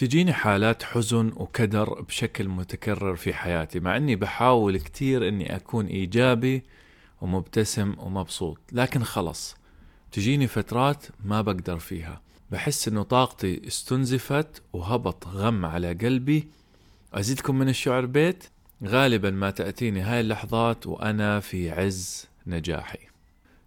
تجيني حالات حزن وكدر بشكل متكرر في حياتي مع إني بحاول كتير إني أكون إيجابي ومبتسم ومبسوط لكن خلص تجيني فترات ما بقدر فيها. بحس إنه طاقتي استنزفت وهبط غم على قلبي. أزيدكم من الشعر بيت؟ غالبا ما تأتيني هاي اللحظات وأنا في عز نجاحي.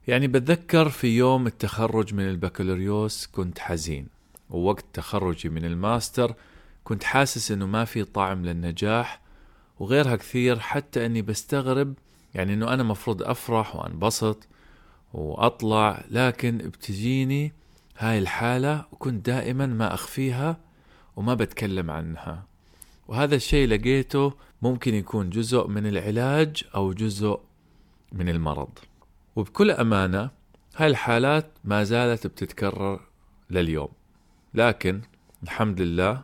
يعني بتذكر في يوم التخرج من البكالوريوس كنت حزين. ووقت تخرجي من الماستر كنت حاسس إنه ما في طعم للنجاح وغيرها كثير حتى إني بستغرب يعني إنه أنا مفروض أفرح وأنبسط وأطلع لكن بتجيني هاي الحالة وكنت دائما ما أخفيها وما بتكلم عنها. وهذا الشيء لقيته ممكن يكون جزء من العلاج أو جزء من المرض. وبكل أمانة هاي الحالات ما زالت بتتكرر لليوم. لكن الحمد لله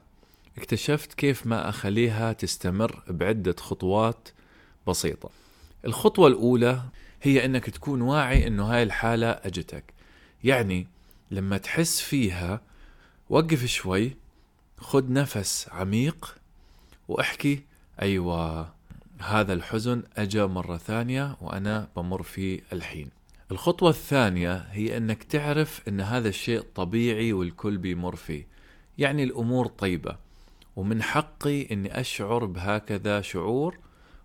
اكتشفت كيف ما أخليها تستمر بعدة خطوات بسيطة. الخطوة الأولى هي أنك تكون واعي أنه هاي الحالة أجتك. يعني لما تحس فيها وقف شوي خد نفس عميق واحكي أيوة هذا الحزن أجا مرة ثانية وأنا بمر فيه الحين. الخطوة الثانية هي أنك تعرف أن هذا الشيء طبيعي والكل بيمر فيه. يعني الأمور طيبة ومن حقي أني أشعر بهكذا شعور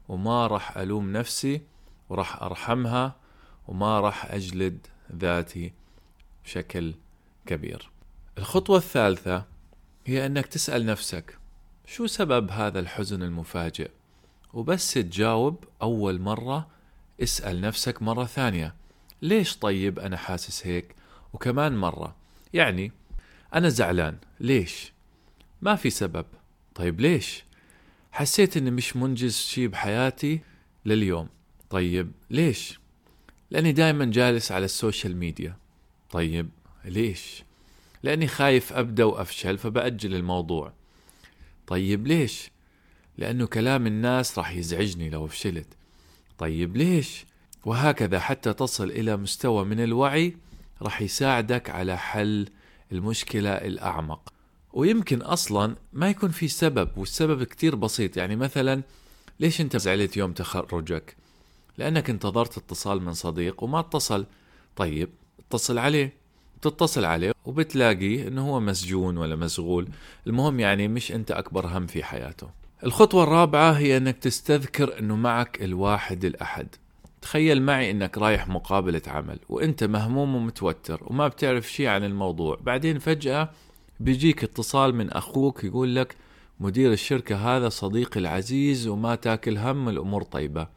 وما راح ألوم نفسي وراح أرحمها وما راح أجلد ذاتي بشكل كبير. الخطوة الثالثة هي أنك تسأل نفسك شو سبب هذا الحزن المفاجئ؟ وبس تجاوب أول مرة اسأل نفسك مرة ثانية. ليش طيب أنا حاسس هيك؟ وكمان مرة يعني أنا زعلان ليش؟ ما في سبب. طيب ليش؟ حسيت إني مش منجز شي بحياتي لليوم. طيب ليش؟ لأني دائما جالس على ال social media. طيب ليش؟ لأني خايف أبدأ وأفشل فبأجل الموضوع. طيب ليش؟ لأنه كلام الناس راح يزعجني لو فشلت. طيب ليش؟ وهكذا حتى تصل إلى مستوى من الوعي راح يساعدك على حل المشكلة الأعمق. ويمكن أصلا ما يكون في سبب والسبب كتير بسيط. يعني مثلا ليش أنت زعلت يوم تخرجك؟ لأنك انتظرت اتصال من صديق وما اتصل. طيب اتصل عليه. تتصل عليه وبتلاقي إنه هو مسجون ولا مشغول. المهم يعني مش أنت أكبر هم في حياته. الخطوة الرابعة هي إنك تستذكر إنه معك الواحد الأحد. تخيل معي إنك رايح مقابلة عمل وإنت مهموم ومتوتر وما بتعرف شيء عن الموضوع. بعدين فجأة بيجيك اتصال من أخوك يقول لك مدير الشركة هذا صديقي العزيز وما تاكل هم الأمور طيبة.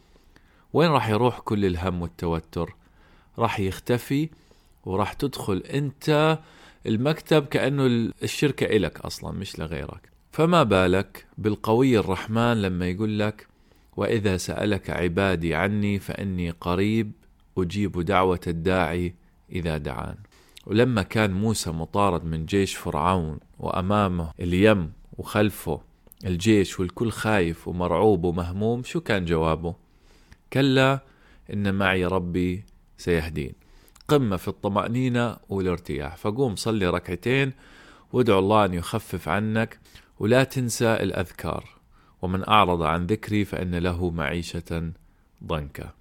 وين راح يروح كل الهم والتوتر؟ راح يختفي وراح تدخل أنت المكتب كأنه الشركة إلك أصلا مش لغيرك. فما بالك بالقوي الرحمن لما يقول لك وإذا سألك عبادي عني فإني قريب أجيب دعوة الداعي إذا دعان. ولما كان موسى مطارد من جيش فرعون وأمامه اليم وخلفه الجيش والكل خايف ومرعوب ومهموم شو كان جوابه؟ كلا إن معي ربي سيهدين. قمة في الطمأنينة والارتياح. فقوم صلي ركعتين وادعو الله أن يخفف عنك ولا تنسى الأذكار. ومن أعرض عن ذكري فإن له معيشة ضنكا.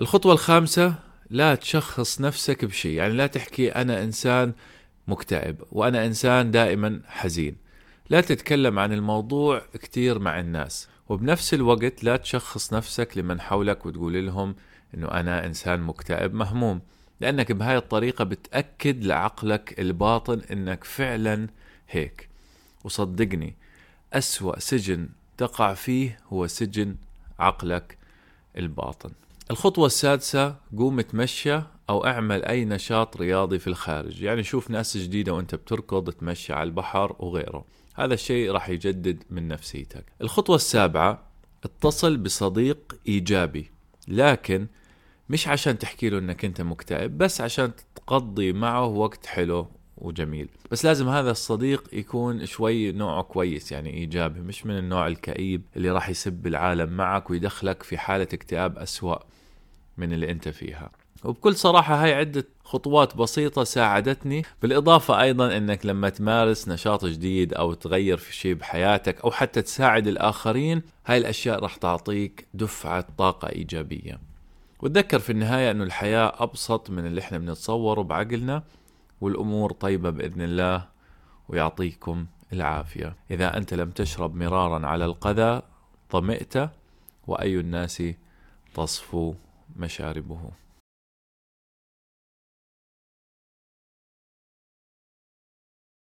الخطوة الخامسة لا تشخص نفسك بشيء. يعني لا تحكي أنا إنسان مكتئب وأنا إنسان دائما حزين. لا تتكلم عن الموضوع كتير مع الناس. وبنفس الوقت لا تشخص نفسك لمن حولك وتقول لهم إنه أنا إنسان مكتئب مهموم. لأنك بهاي الطريقة بتأكد لعقلك الباطن إنك فعلا هيك. وصدقني أسوأ سجن تقع فيه هو سجن عقلك الباطن. الخطوة السادسة قوم تمشى أو أعمل أي نشاط رياضي في الخارج. يعني شوف ناس جديدة وأنت بتركض تمشي على البحر وغيره. هذا الشيء راح يجدد من نفسيتك. الخطوة السابعة اتصل بصديق إيجابي. لكن مش عشان تحكي له إنك أنت مكتئب بس عشان تقضي معه وقت حلو وجميل. بس لازم هذا الصديق يكون شوي نوعه كويس يعني إيجابي مش من النوع الكئيب اللي راح يسب العالم معك ويدخلك في حالة اكتئاب أسوأ من اللي أنت فيها. وبكل صراحة هاي عدة خطوات بسيطة ساعدتني بالإضافة أيضا أنك لما تمارس نشاط جديد أو تغير في شيء بحياتك أو حتى تساعد الآخرين هاي الأشياء راح تعطيك دفعة طاقة إيجابية. وتذكر في النهاية أنه الحياة أبسط من اللي إحنا بنتصوره بعقلنا. والأمور طيبة بإذن الله ويعطيكم العافية. إذا أنت لم تشرب مرارا على القذى ظمئت وأي الناس تصفو مشاربه.